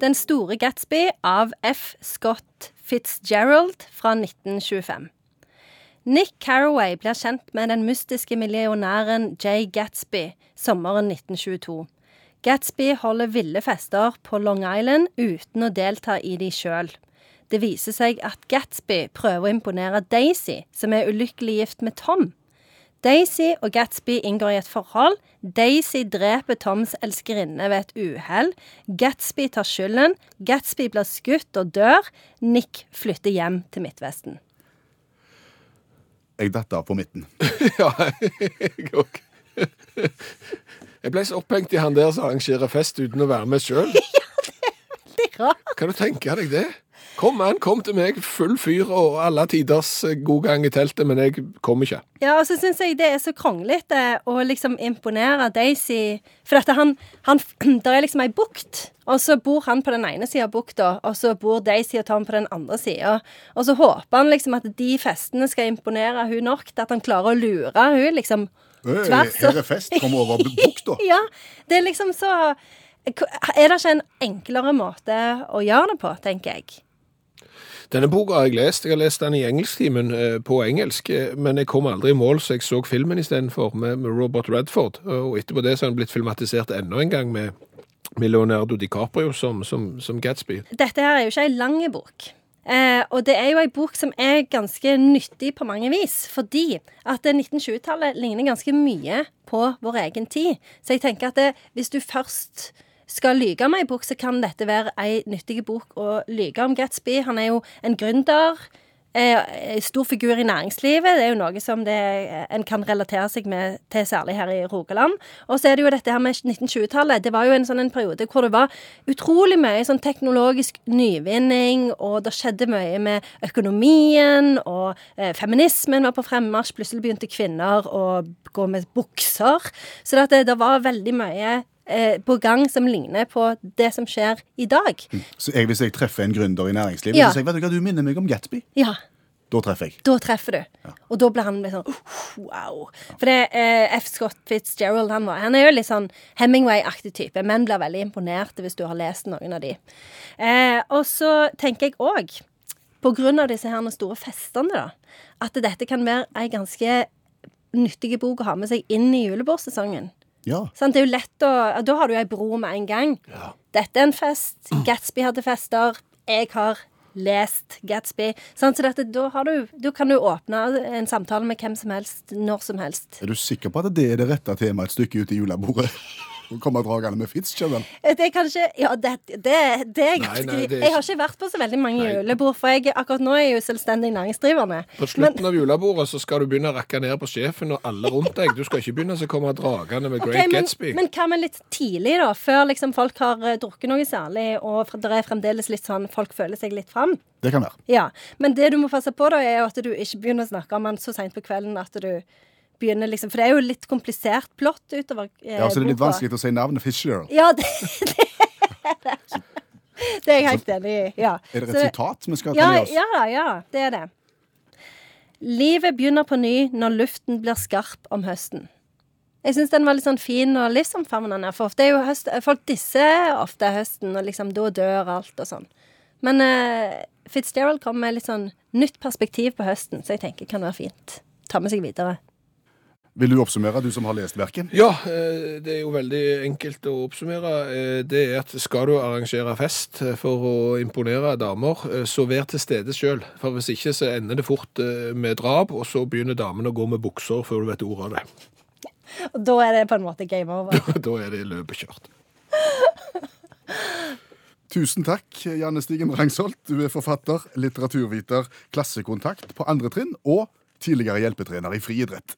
Den store Gatsby av F. Scott Fitzgerald fra 1925. Nick Carraway blir kjent med den mystiske millionæren Jay Gatsby sommeren 1922. Gatsby holder ville fester på Long Island uten å delta i de sjøl. Det viser seg at Gatsby prøver å imponere Daisy, som er ulykkelig gift med Tom. Daisy og Gatsby inngår i et forhold. Daisy dreper Toms elskerinne ved et uhell. Gatsby tar skylden. Gatsby blir skutt og dør. Nick flytter hjem til Midtvesten. Jeg datt av på midten. ja, jeg òg. Jeg ble så opphengt i han der som arrangerer fest uten å være med sjøl. Det er veldig rart. Kan du tenke deg det? Kom an, kom til meg, full fyr og alle tiders god gang i teltet, men jeg kom ikke. Ja, og så syns jeg det er så kronglete å liksom imponere Daisy. For dette, han, han Der er liksom ei bukt, og så bor han på den ene sida av bukta, og så bor Daisy og Tom på den andre sida. Og så håper han liksom at de festene skal imponere hun nok til at han klarer å lure hun liksom tvers. Her er fest, kom over bukta. Ja, det er liksom så Er det ikke en enklere måte å gjøre det på, tenker jeg. Denne boka har jeg lest. Jeg har lest den i engelsktimen eh, på engelsk, eh, men jeg kom aldri i mål, så jeg så filmen istedenfor, med, med Robert Redford. Og etterpå det så har den blitt filmatisert enda en gang med, med Leonardo DiCaprio som, som, som Gatsby. Dette her er jo ikke ei lang bok. Eh, og det er jo ei bok som er ganske nyttig på mange vis. Fordi at 1920-tallet ligner ganske mye på vår egen tid. Så jeg tenker at det, hvis du først skal lyge om ei bok, så kan dette være ei nyttig bok å lyge om Gatsby. Han er jo en gründer. En stor figur i næringslivet. Det er jo noe som det, en kan relatere seg med til, særlig her i Rogaland. Og så er det jo dette her med 1920-tallet. Det var jo en sånn en periode hvor det var utrolig mye sånn teknologisk nyvinning, og det skjedde mye med økonomien, og eh, feminismen var på fremmarsj. Plutselig begynte kvinner å gå med bukser. Så det, det var veldig mye eh, på gang som ligner på det som skjer i dag. Så jeg, hvis jeg treffer en gründer i næringslivet, Ja. så sier jeg, vet du hva, du minner meg om Gatsby. Ja. Da treffer jeg. Da treffer du. Og da blir han litt sånn uh, wow. For det eh, F. Scott Fitzgerald han, var, han er jo litt sånn Hemingway-aktig type. Menn blir veldig imponerte hvis du har lest noen av de. Eh, og så tenker jeg òg, på grunn av disse her store festene, da, at dette kan være ei ganske nyttig bok å ha med seg inn i julebordsesongen. Ja. Sånn, Det er jo lett å Da har du ei bro med en gang. Dette er en fest. Gatsby hadde fester. Jeg har lest Gatsby. Sånn, Så dette, da, har du, da kan du åpne en samtale med hvem som helst, når som helst. Er du sikker på at det er det rette temaet et stykke ut i julebordet? Komme dragende med Fitzgerald? Det er kanskje Ja, det, det, det er Nei, nei, det er Jeg har ikke vært på så veldig mange Nei. julebord, for jeg, akkurat nå er jeg jo selvstendig næringsdrivende. På slutten av julebordet så skal du begynne å rakke ned på sjefen og alle rundt deg. Du skal ikke begynne å komme dragende med Ok, Great men, Gatsby. men hva med litt tidlig, da? Før liksom folk har eh, drukket noe særlig, og det er fremdeles litt sånn folk føler seg litt fram? Det kan være. Ja, Men det du må passe på, da, er at du ikke begynner å snakke om han så seint på kvelden at du begynner liksom For det er jo litt komplisert plott utover eh, Ja, så det er litt boka. vanskelig å si navnet Fitzgerald. Ja, det, det er det. Det er jeg helt enig i. Ja. Er det Så et sitat vi skal ta Ja, med oss? ja, da, ja, det er det. Livet begynner på ny når luften blir skarp om høsten. Jeg syns den var litt sånn fin og livsomfavnende. For ofte er jo høst, folk disser ofte høsten, og liksom da dør alt og sånn. Men eh, Fitzgerald kom med litt sånn nytt perspektiv på høsten, så jeg tenker kan være fint. Ta med seg videre. Vil du oppsummere, du som har lest verken? Ja, eh, det er jo veldig enkelt å oppsummere. Eh, Det er at skal du arrangere fest eh, for å imponere damer, så vær til stede sjøl. For hvis ikke så ender det fort med drap, og så begynner damene å gå med bukser før du vet ordet av det. Og da er det på en måte game over. Da er det løpet kjørt. Tusen takk, Janne Stigen Rangsholt. Du er forfatter, litteraturviter, klassekontakt på andre trinn og tidligere hjelpetrener i friidrett.